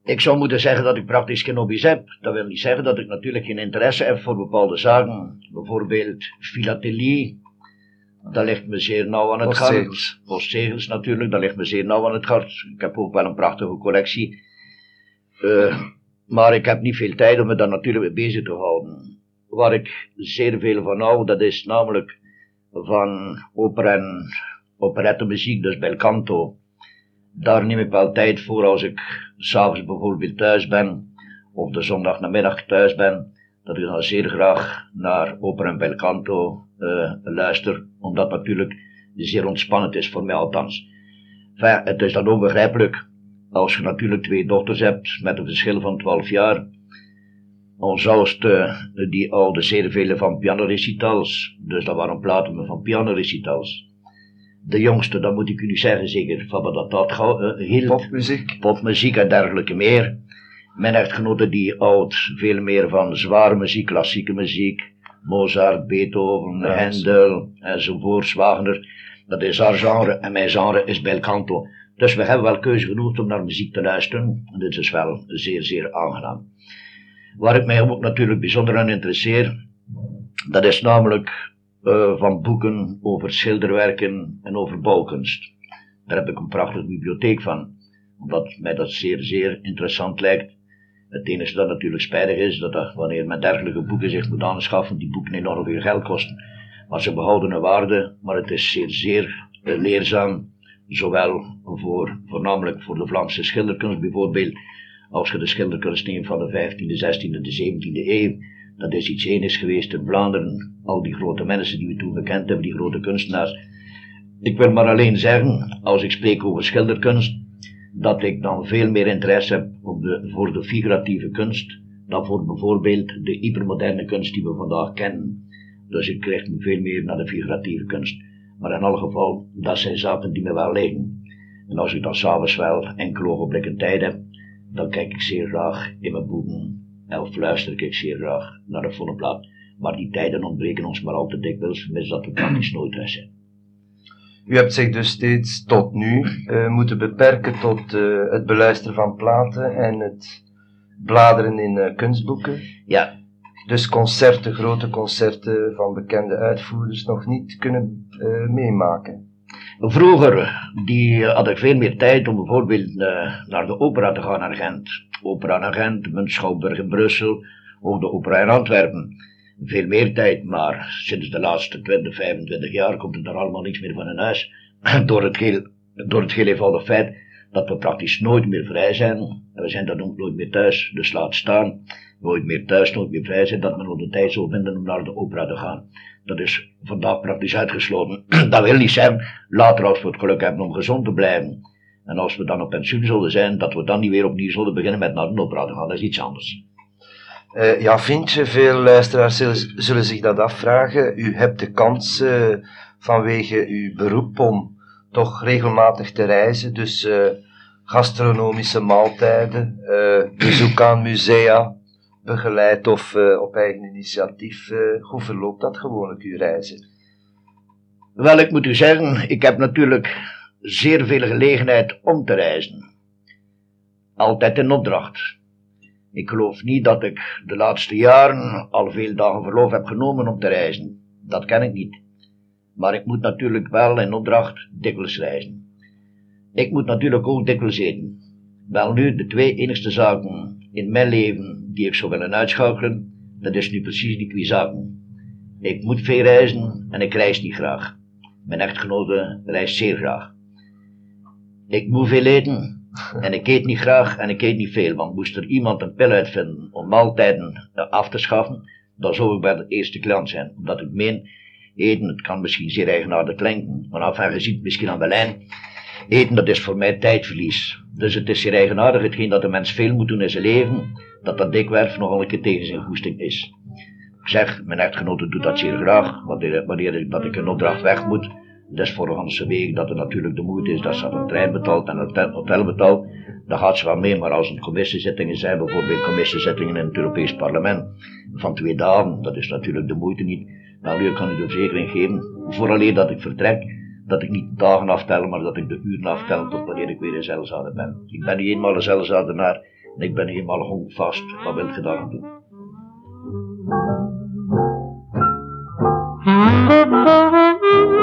Ik zou moeten zeggen dat ik praktisch geen hobby's heb. Dat wil niet zeggen dat ik natuurlijk geen interesse heb voor bepaalde zaken. Bijvoorbeeld filatelie. Dat ligt me zeer nauw aan het hart. Postzegels. Natuurlijk, dat ligt me zeer nauw aan het hart. Ik heb ook wel een prachtige collectie. Eh, maar ik heb niet veel tijd om me daar natuurlijk mee bezig te houden. Waar ik zeer veel van hou, dat is namelijk van opera en operettemuziek, dus bel canto. Daar neem ik wel tijd voor als ik s'avonds bijvoorbeeld thuis ben, of de zondagnamiddag thuis ben, dat ik dan zeer graag naar opera en bel canto eh, luister, omdat natuurlijk zeer ontspannend is voor mij althans. Het is dan ook begrijpelijk als je natuurlijk twee dochters hebt met een verschil van 12 jaar, ons oudste, die oude zeer vele van pianorecitals, dus dat waren platen van pianorecitals. De jongste, dat moet ik u niet zeggen, zeker van wat dat, dat eh, hield Popmuziek. popmuziek en dergelijke meer. Mijn echtgenote die houdt veel meer van zware muziek, klassieke muziek, Mozart, Beethoven, Ja, Handel enzovoorts, Wagner. Dat is haar genre en mijn genre is bel canto. Dus we hebben wel keuze genoeg om naar muziek te luisteren. En dit is wel zeer, zeer aangenaam. Waar ik mij ook natuurlijk bijzonder aan interesseer, dat is namelijk uh, van boeken over schilderwerken en over bouwkunst. Daar heb ik een prachtige bibliotheek van, omdat mij dat zeer, zeer interessant lijkt. Het enige dat natuurlijk spijtig is, dat er, wanneer men dergelijke boeken zich moet aanschaffen, die boeken enorm veel geld kosten. Maar ze behouden een waarde, maar het is zeer, zeer uh, leerzaam, zowel voor, voornamelijk voor de Vlaamse schilderkunst bijvoorbeeld, als je de schilderkunst neemt van de 15e, 16e, de 17e eeuw, dat is iets enigs geweest in Vlaanderen. Al die grote mensen die we toen gekend hebben, die grote kunstenaars. Ik wil maar alleen zeggen, als ik spreek over schilderkunst, dat ik dan veel meer interesse heb op de, voor de figuratieve kunst dan voor bijvoorbeeld de hypermoderne kunst die we vandaag kennen. Dus ik krijg me veel meer naar de figuratieve kunst. Maar in alle geval, dat zijn zaken die me wel liggen. En als ik dan s'avonds wel enkele ogenblikken tijd heb, dan kijk ik zeer graag in mijn boeken of luister ik zeer graag naar de volle plaat. Maar die tijden ontbreken ons maar al te dikwijls, mis dat we praktisch nooit thuis zijn. U hebt zich dus steeds tot nu uh, moeten beperken tot uh, het beluisteren van platen en het bladeren in uh, kunstboeken. Ja. Dus concerten, grote concerten van bekende uitvoerders nog niet kunnen meemaken. Vroeger die had ik veel meer tijd om bijvoorbeeld naar de opera te gaan naar Gent. Opera naar Gent, Schouwburg in Brussel, ook de opera in Antwerpen. Veel meer tijd, maar sinds de laatste 20, 25 jaar komt er daar allemaal niks meer van in huis. door, het heel, door het heel eenvoudig feit dat we praktisch nooit meer vrij zijn. En we zijn dan ook nooit meer thuis, dus laat staan. Nooit meer thuis, nooit meer vrij zijn, dat we nog de tijd zou vinden om naar de opera te gaan. Dat is vandaag praktisch uitgesloten. dat wil niet zijn, later als we het geluk hebben om gezond te blijven. En als we dan op pensioen zullen zijn, dat we dan niet weer opnieuw zullen beginnen met naar de opera te gaan. Dat is iets anders. Uh, ja, vind je, veel luisteraars zullen, zich dat afvragen. U hebt de kans uh, vanwege uw beroep om toch regelmatig te reizen. Dus uh, gastronomische maaltijden, bezoek aan musea, begeleid of op eigen initiatief. hoe verloopt dat gewoonlijk, uw reizen? Wel, ik moet u zeggen, ik heb natuurlijk zeer veel gelegenheid om te reizen. Altijd in opdracht. Ik geloof niet dat ik de laatste jaren al veel dagen verlof heb genomen om te reizen. Dat ken ik niet. Maar ik moet natuurlijk wel in opdracht dikwijls reizen. Ik moet natuurlijk ook dikwijls eten. Wel nu, de twee enigste zaken in mijn leven die ik zou willen uitschakelen, dat is nu precies die twee zaken. Ik moet veel reizen en ik reis niet graag. Mijn echtgenote reist zeer graag. Ik moet veel eten. En ik eet niet graag en ik eet niet veel, want moest er iemand een pil uitvinden om maaltijden af te schaffen, dan zou ik bij de eerste klant zijn. Omdat ik meen, eten, het kan misschien zeer eigenaardig klinken, maar af en je ziet misschien aan de lijn, eten dat is voor mij tijdverlies. Dus het is zeer eigenaardig, hetgeen dat de mens veel moet doen in zijn leven, dat dat dikwerf nogal een keer tegen zijn goesting is. Ik zeg, mijn echtgenote doet dat zeer graag, wanneer, wanneer dat ik een opdracht weg moet, dus voor een week dat het natuurlijk de moeite is dat ze een trein betaalt en een hotel betaalt, dan gaat ze wel mee. Maar als het commissiezittingen zijn, bijvoorbeeld commissiezittingen in het Europees Parlement, van twee dagen, dat is natuurlijk de moeite niet. Nou, nu kan ik de verzekering geven, vooraleer dat ik vertrek, dat ik niet dagen aftel, maar dat ik de uren aftel ah. tot wanneer ik weer in Zelzade ben. Ik ben nu eenmaal een Zelzadenaar en ik ben nu eenmaal honkvast. Wat wil je dan doen? Hmm.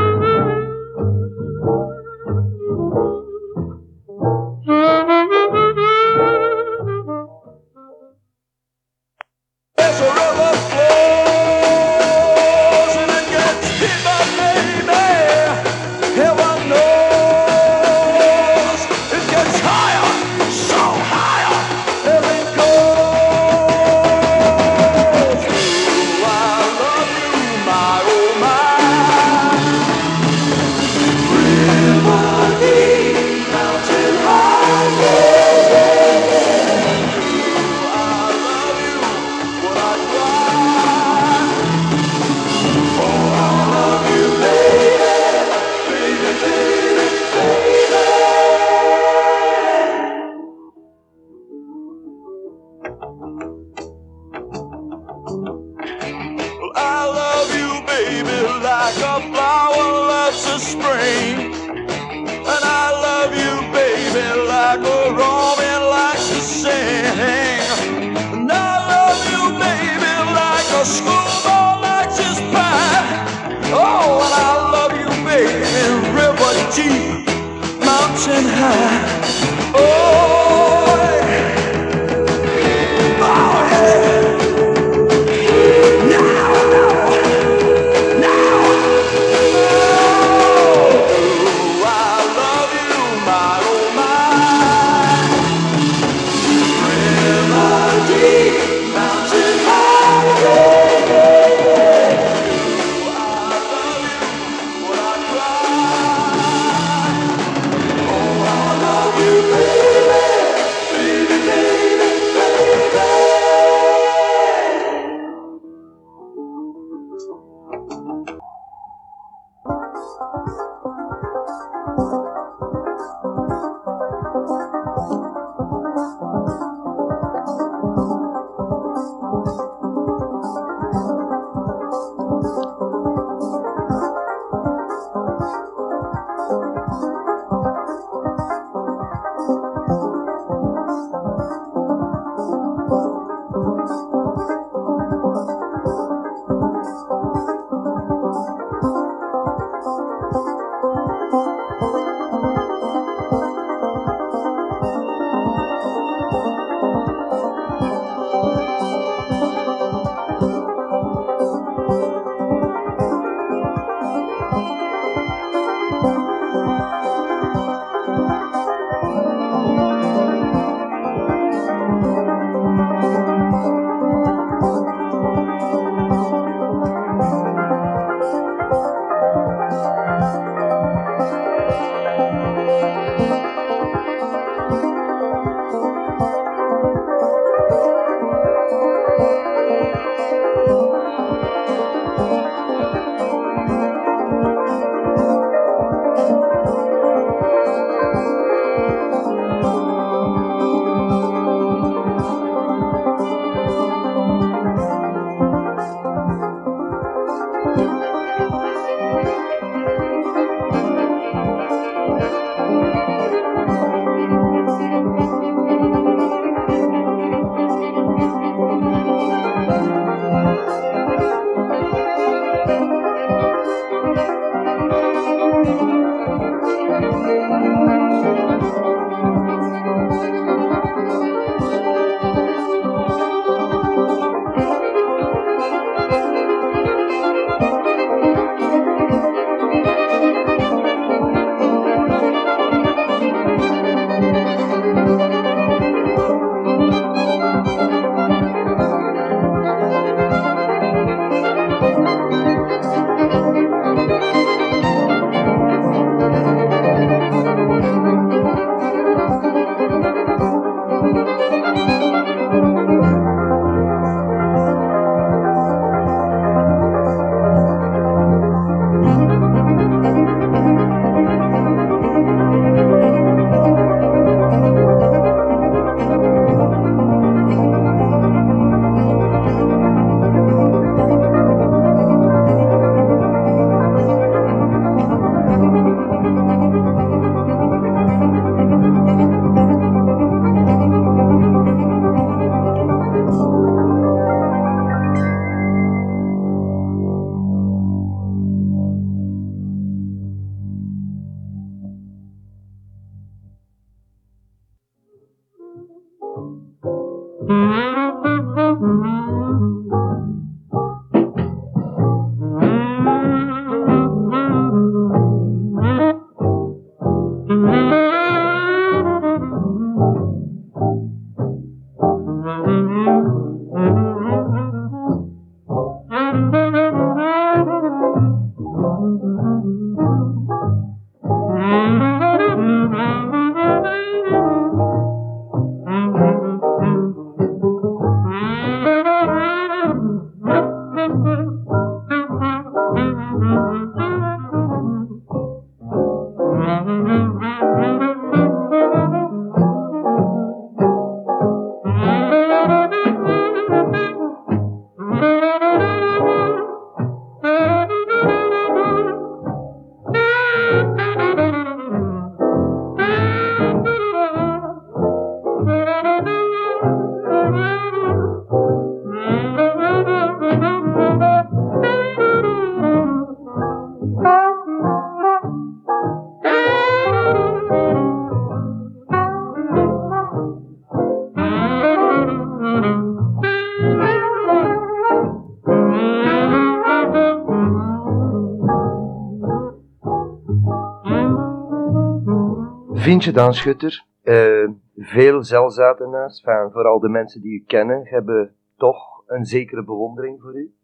Je dan, Schutter, eh, veel zelfzatenaars, enfin, vooral de mensen die u kennen, hebben toch een zekere bewondering voor u?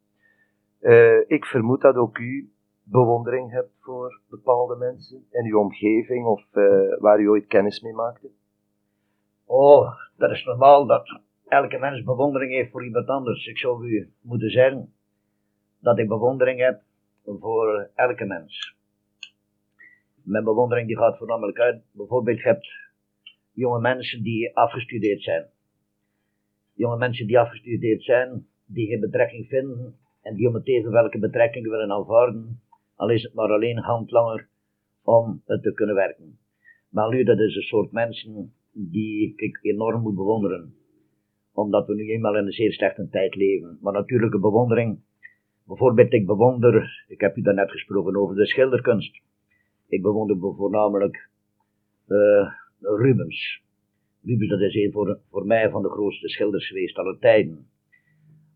Eh, ik vermoed dat ook u bewondering hebt voor bepaalde mensen in uw omgeving of eh, waar u ooit kennis mee maakte. Oh, dat is normaal dat elke mens bewondering heeft voor iemand anders. Ik zou u moeten zeggen dat ik bewondering heb voor elke mens. Mijn bewondering die gaat voornamelijk uit, bijvoorbeeld je hebt jonge mensen die afgestudeerd zijn. Jonge mensen die afgestudeerd zijn, die geen betrekking vinden en die om het even welke betrekking willen aanvaarden, al is het maar alleen handlanger om het te kunnen werken. Maar nu, dat is een soort mensen die ik enorm moet bewonderen. Omdat we nu eenmaal in een zeer slechte tijd leven. Maar natuurlijke bewondering. Bijvoorbeeld, ik bewonder, ik heb u daarnet gesproken over de schilderkunst. Ik bewonder voornamelijk uh, Rubens. Rubens, dat is voor, voor mij van de grootste schilders geweest aller tijden.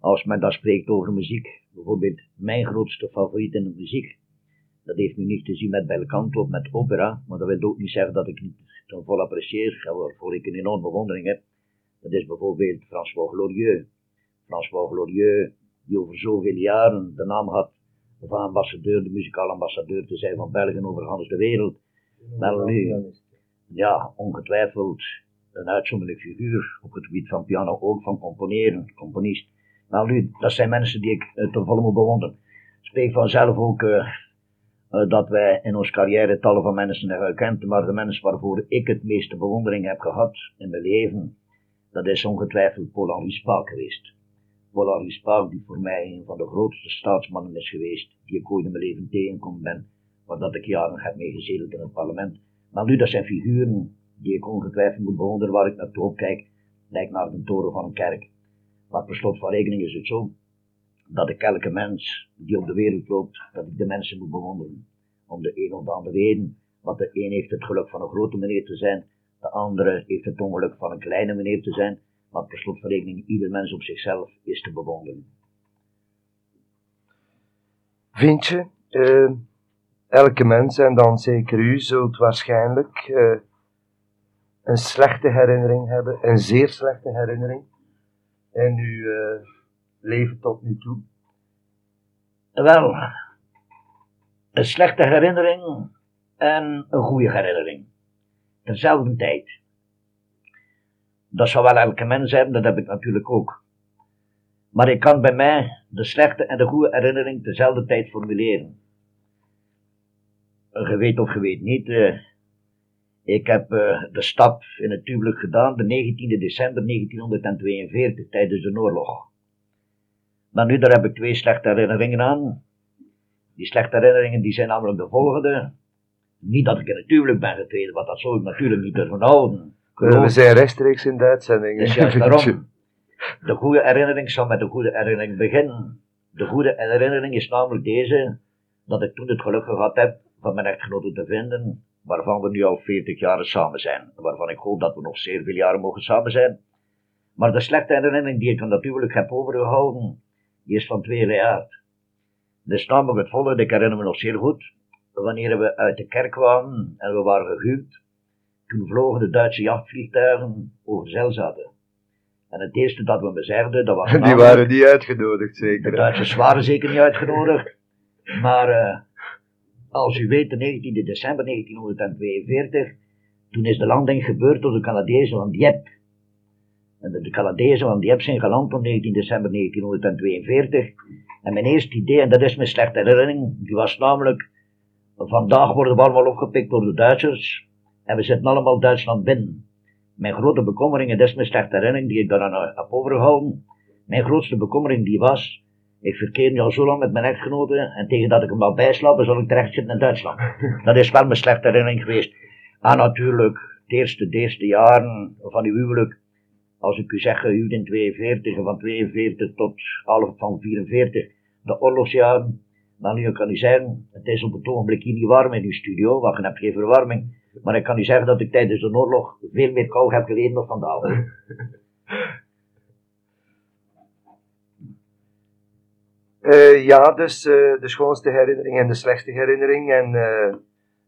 Als men dan spreekt over muziek, bijvoorbeeld mijn grootste favoriet in de muziek, dat heeft nu niet te zien met belcanto of met opera, maar dat wil ook niet zeggen dat ik niet ten volle apprecieer, waarvoor ik een enorme bewondering heb. Dat is bijvoorbeeld François Glorieux. François Glorieux, die over zoveel jaren de naam had van ambassadeur, de muzikale ambassadeur te zijn van België over de wereld. Wel nu, ja, ongetwijfeld een uitzonderlijke figuur op het gebied van piano, ook van componeren, componist. Wel nu, dat zijn mensen die ik uh, ten volle moet bewonderen. Spreek vanzelf ook uh, uh, dat wij in onze carrière tallen van mensen hebben gekend, maar de mensen waarvoor ik het meeste bewondering heb gehad in mijn leven, dat is ongetwijfeld Paul Henri Spaak geweest. Henri Spaak, die voor mij een van de grootste staatsmannen is geweest, die ik ooit in mijn leven tegenkom ben, waar dat ik jaren heb meegezedeld in het parlement. Maar nu, dat zijn figuren die ik ongetwijfeld moet bewonderen, waar ik naartoe opkijk, lijkt naar de toren van een kerk. Maar per slot van rekening is het zo, dat ik elke mens die op de wereld loopt, dat ik de mensen moet bewonderen. Om de een of de andere reden. Want de een heeft het geluk van een grote meneer te zijn, de andere heeft het ongeluk van een kleine meneer te zijn. Maar per slot van rekening, ieder mens op zichzelf is te bewonderen. Vind je, uh, elke mens en dan zeker u zult waarschijnlijk uh, een slechte herinnering hebben, een zeer slechte herinnering in uw uh, leven tot nu toe? Wel, een slechte herinnering en een goede herinnering. Terzelfde tijd. Dat zou wel elke mens hebben, dat heb ik natuurlijk ook. Maar ik kan bij mij de slechte en de goede herinnering tezelfde tijd formuleren. Je weet of je weet niet, uh, ik heb uh, de stap in het tubelik gedaan de 19 december 1942 tijdens de oorlog. Maar nu, daar heb ik twee slechte herinneringen aan. Die slechte herinneringen die zijn namelijk de volgende. Niet dat ik in het tubelik ben getreden, want dat zou ik natuurlijk niet durven houden. We zijn rechtstreeks in de uitzending. Dus juist daarom. De goede herinnering zal met de goede herinnering beginnen. De goede herinnering is namelijk deze, dat ik toen het geluk gehad heb van mijn echtgenote te vinden, waarvan we nu al 40 jaar samen zijn. Waarvan ik hoop dat we nog zeer veel jaren mogen samen zijn. Maar de slechte herinnering die ik natuurlijk heb overgehouden, die is van twee aard. Dus namelijk het volgende, ik herinner me nog zeer goed, wanneer we uit de kerk kwamen en we waren gehuwd, toen vlogen de Duitse jachtvliegtuigen over Zelzaten. En het eerste dat we me zeiden, dat was... Die waren niet uitgenodigd, zeker? De Duitsers waren zeker niet uitgenodigd, maar uh, als u weet, de 19 december 1942, toen is de landing gebeurd door de Canadezen van Dieppe. En de, de Canadezen van Dieppe zijn geland op 19 december 1942. En mijn eerste idee, en dat is mijn slechte herinnering, die was namelijk, vandaag worden we allemaal opgepikt door de Duitsers, en we zitten allemaal Duitsland binnen. Mijn grote bekommering, en dat is mijn slechte herinnering die ik daaraan heb overgehouden, mijn grootste bekommering die was, ik verkeer nu al zo lang met mijn echtgenote en tegen dat ik hem al bijslaap, dan zal ik terecht zitten in Duitsland. Dat is wel mijn slechte herinnering geweest. En natuurlijk, de eerste, de eerste jaren van uw huwelijk, als ik u zeg, gehuwd in 42 en van 42 tot half van 44, de oorlogsjaren, maar nu kan u zeggen, het is op het ogenblik hier niet warm in uw studio, want je hebt geen verwarming. Maar ik kan u zeggen dat ik tijdens de oorlog veel meer kou heb geleden dan vandaag. Uh, ja, dus uh, de schoonste herinnering en de slechtste herinnering. En uh,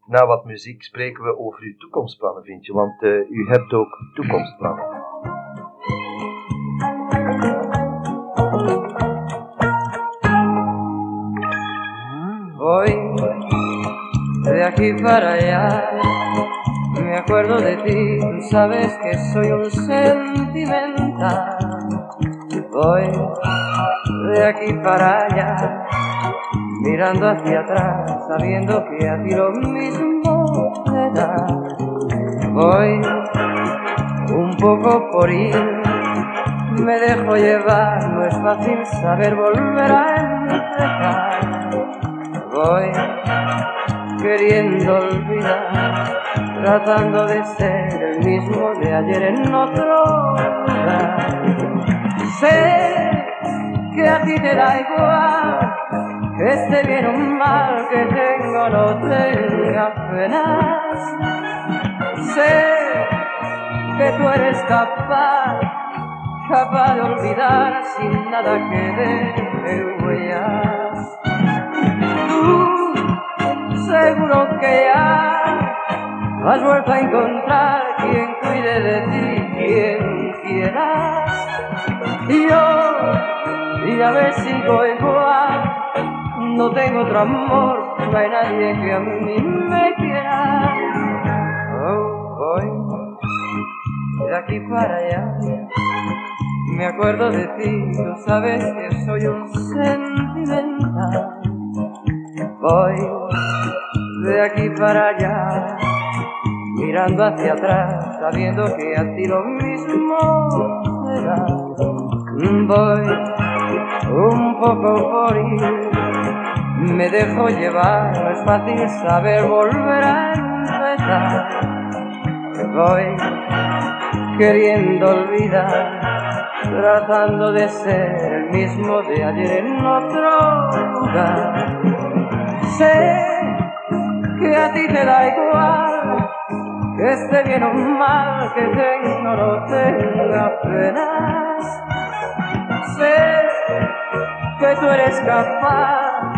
na wat muziek spreken we over uw toekomstplannen, vind je? Want eh, u hebt ook toekomstplannen. Voy de aquí para allá. Me acuerdo de ti, tú sabes que soy un sentimental. Voy de aquí para allá, mirando hacia atrás, sabiendo que a ti lo mismo te da. Voy un poco por ir, me dejo llevar, no es fácil saber volver a empezar. Voy queriendo olvidar, tratando de ser el mismo de ayer en otro lugar. Sé que a ti te da igual, que esté bien o mal, que tengo no tenga penas. Sé que tú eres capaz, capaz de olvidar sin nada que deje huellas. Tú, seguro que ya has vuelto a encontrar quien cuide de ti, quien quieras. Y yo, ya ves, sigo igual, no tengo otro amor, no hay nadie que a mí me quiera. Oh, voy de aquí para allá. Me acuerdo de ti, tú sabes que soy un sentimental. Voy de aquí para allá, mirando hacia atrás, sabiendo que a ti lo mismo será. Voy un poco por ir, me dejo llevar, no es fácil saber volver a empezar. Voy queriendo olvidar, tratando de ser el mismo de ayer en otro lugar. Sé que a ti te da igual, que esté bien o mal, que tenga o no tenga penas. Sé que tú eres capaz,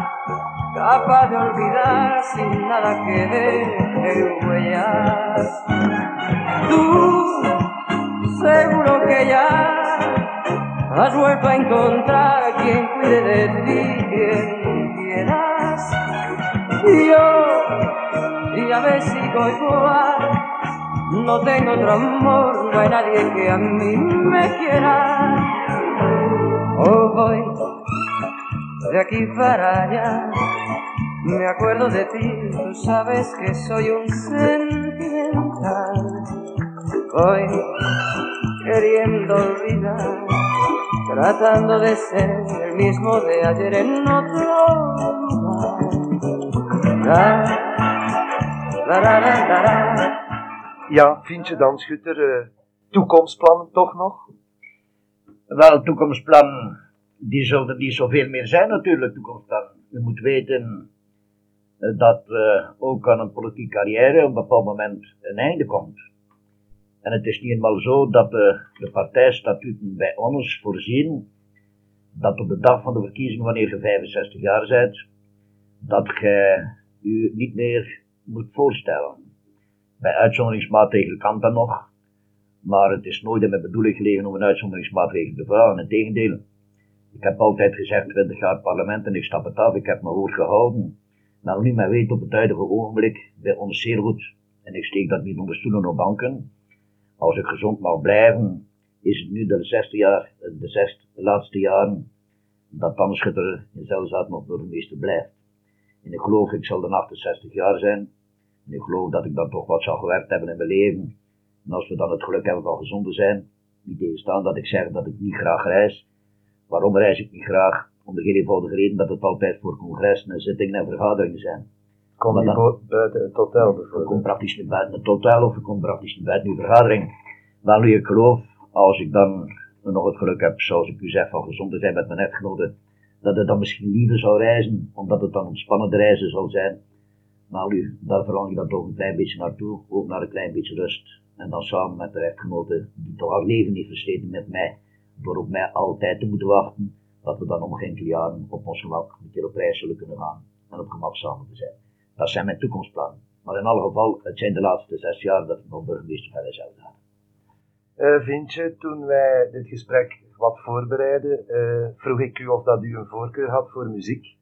capaz de olvidar sin nada que deje huellas. Tú, seguro que ya has vuelto a encontrar quien cuide de ti, quien quieras. Y yo, y a ver sigo igual, no tengo otro amor, no hay nadie que a mí me quiera. Oh, voy de aquí para allá. Me acuerdo de ti, tú sabes que soy un sentimental. Voy queriendo olvidar, tratando de ser el mismo de ayer en otro lugar. La, la, la. Ja, vind je dan, Schutter, eh, toekomstplannen toch nog? Wel, toekomstplannen, die zullen niet zoveel meer zijn natuurlijk, toekomstplannen. Je moet weten eh, dat eh, ook aan een politieke carrière op een bepaald moment een einde komt. En het is niet eenmaal zo dat de, de partijstatuten bij ons voorzien dat op de dag van de verkiezing, wanneer je 65 jaar bent, dat je u niet meer moet voorstellen. Bij uitzonderingsmaatregelen kan dat nog, maar het is nooit in mijn bedoeling gelegen om een uitzonderingsmaatregel te vragen. Integendeel, ik heb altijd gezegd 20 jaar parlement en ik stap het af, ik heb mijn woord gehouden. Nou, nu men weet op het huidige ogenblik bij ons zeer goed, en ik steek dat niet onder stoelen of banken, als ik gezond mag blijven, is het nu de zesde jaar, de zesde laatste jaren, dat Dan Schutter in Zelzaat nog burgemeester blijft. En ik geloof, ik zal dan 68 jaar zijn, en ik geloof dat ik dan toch wat zou gewerkt hebben in mijn leven. En als we dan het geluk hebben van gezond te zijn, niet tegenstaan dat ik zeg dat ik niet graag reis. Waarom reis ik niet graag? Om de heel eenvoudige reden dat het altijd voor congressen en zittingen en vergaderingen zijn. Kom je dan- buiten het hotel Je komt bijvoorbeeld? praktisch niet buiten het hotel of je komt praktisch niet buiten uw vergadering. Wel nu, ik geloof, als ik dan nog het geluk heb, zoals ik u zeg, van gezond te zijn met mijn echtgenote, dat het dan misschien liever zou reizen, omdat het dan ontspannende reizen zal zijn. Maar nu, daar verlang ik dan toch een klein beetje naartoe, ook naar een klein beetje rust. En dan samen met de echtgenote, die toch haar leven heeft versleten met mij, door op mij altijd te moeten wachten, dat we dan om geen jaren op ons gemak een keer op reis zullen kunnen gaan en op gemak samen te zijn. Dat zijn mijn toekomstplannen. Maar in alle geval, het zijn de laatste zes jaar dat ik nog burgemeester van zelf ga. Eh, vind je, toen wij dit gesprek wat voorbereiden, eh, vroeg ik u of dat u een voorkeur had voor muziek?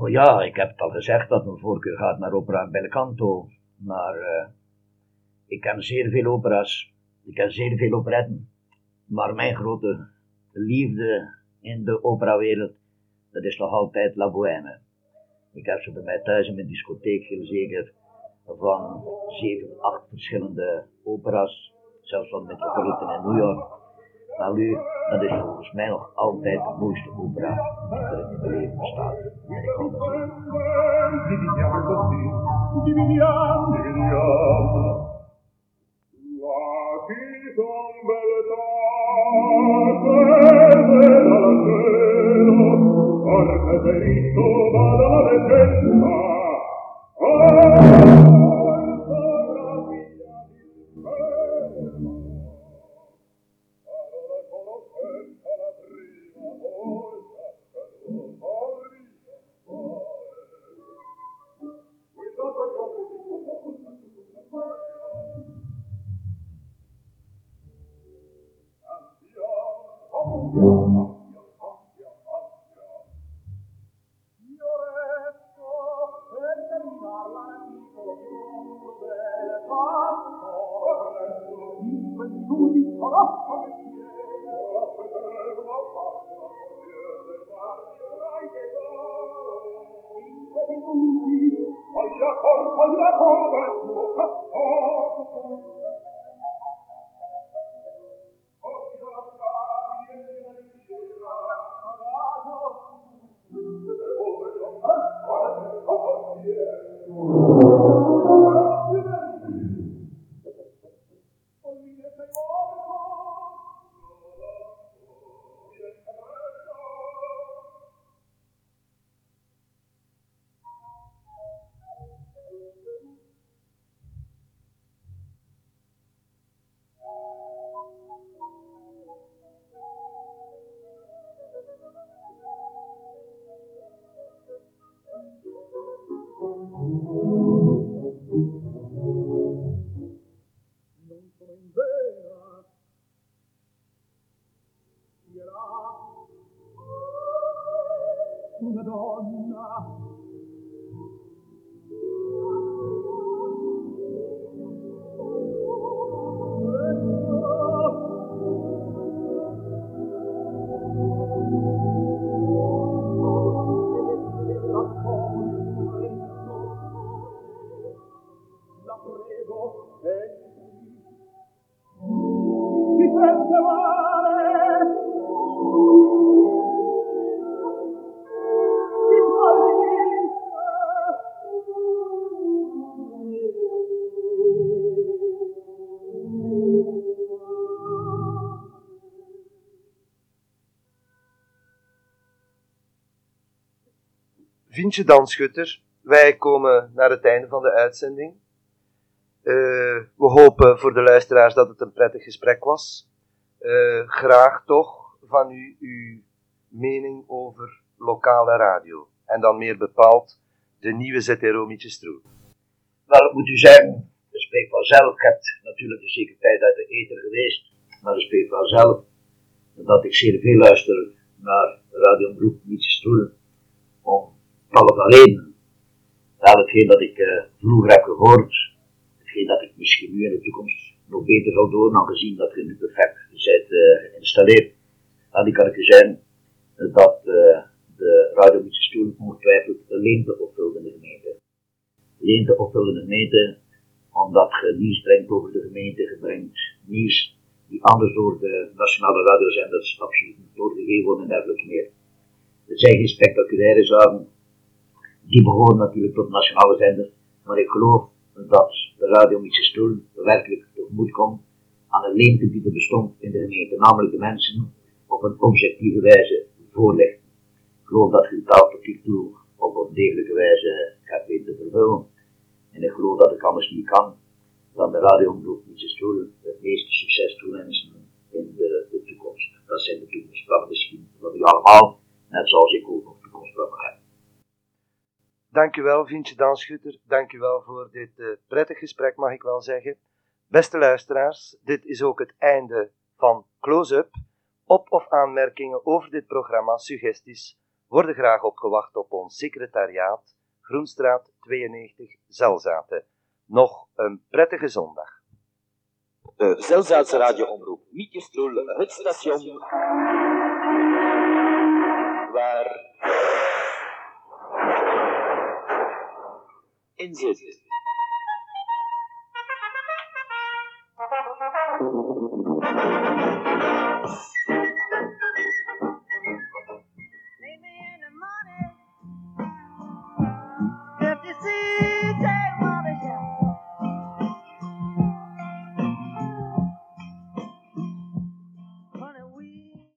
Oh ja, ik heb het al gezegd dat mijn voorkeur gaat naar opera belcanto. Maar eh, ik ken zeer veel opera's. Ik ken zeer veel operetten. Maar mijn grote liefde in de operawereld, dat is nog altijd La Bohème. Ik heb ze bij mij thuis in mijn discotheek heel zeker van zeven, acht verschillende opera's. Zelfs van Metropolitan in New York. Nu, dat is volgens mij nog altijd de mooiste opera die er in mijn leven bestaat. En ik hou daarvan. Dividiamo così, dividiamo, dividiamo. La Vind je dan, Schutter? Wij komen naar het einde van de uitzending. Eh, we hopen voor de luisteraars dat het een prettig gesprek was. Eh, graag toch van u uw mening over lokale radio. En dan meer bepaald de nieuwe ZRO Mietjestroel. Wel, ik moet u zeggen, dat spreekt vanzelf. Ik heb natuurlijk een zekere tijd uit de eten geweest, maar dat spreekt vanzelf dat ik zeer veel luister naar Radio Broek, Mietje Stoel, om tal van redenen. Hetgeen dat ik eh, vroeger heb gehoord, hetgeen dat ik misschien nu in de toekomst nog beter zal doen, aangezien dat je nu perfect bent eh, geïnstalleerd. Die kan ik u zeggen dat eh, de Radio Stoel ongetwijfeld een leemte opvult in de gemeente leente opvullende gemeente, omdat je nieuws brengt over de gemeente, je brengt nieuws die anders door de nationale radiozenders absoluut niet doorgegeven worden en dergelijke meer. Het zijn geen spectaculaire zaken, die behoren natuurlijk tot de nationale zender, maar ik geloof dat de radio Mietse Stoel werkelijk tegemoet komt aan een leemte die er bestond in de gemeente, namelijk de mensen op een objectieve wijze voorlichten. Ik geloof dat die taal tot hiertoe op een degelijke wijze gaat weten te vervullen. En ik geloof dat ik anders niet kan dan de radioomroep Mietse Stoel het meeste succes toewensen in de, de toekomst. Dat zijn de toekomstplannen misschien van u allemaal, net zoals ik ook nog toekomstplannen heb. Dankjewel, Vientje Danschutter. Dankjewel voor dit uh, prettig gesprek, mag ik wel zeggen. Beste luisteraars, dit is ook het einde van Close-up. Op- of aanmerkingen over dit programma, suggesties, worden graag opgewacht op ons secretariaat, Groenstraat 92, Zelzaten. Nog een prettige zondag. De Zelzaatse radioomroep Mietjestroel, het station NZ.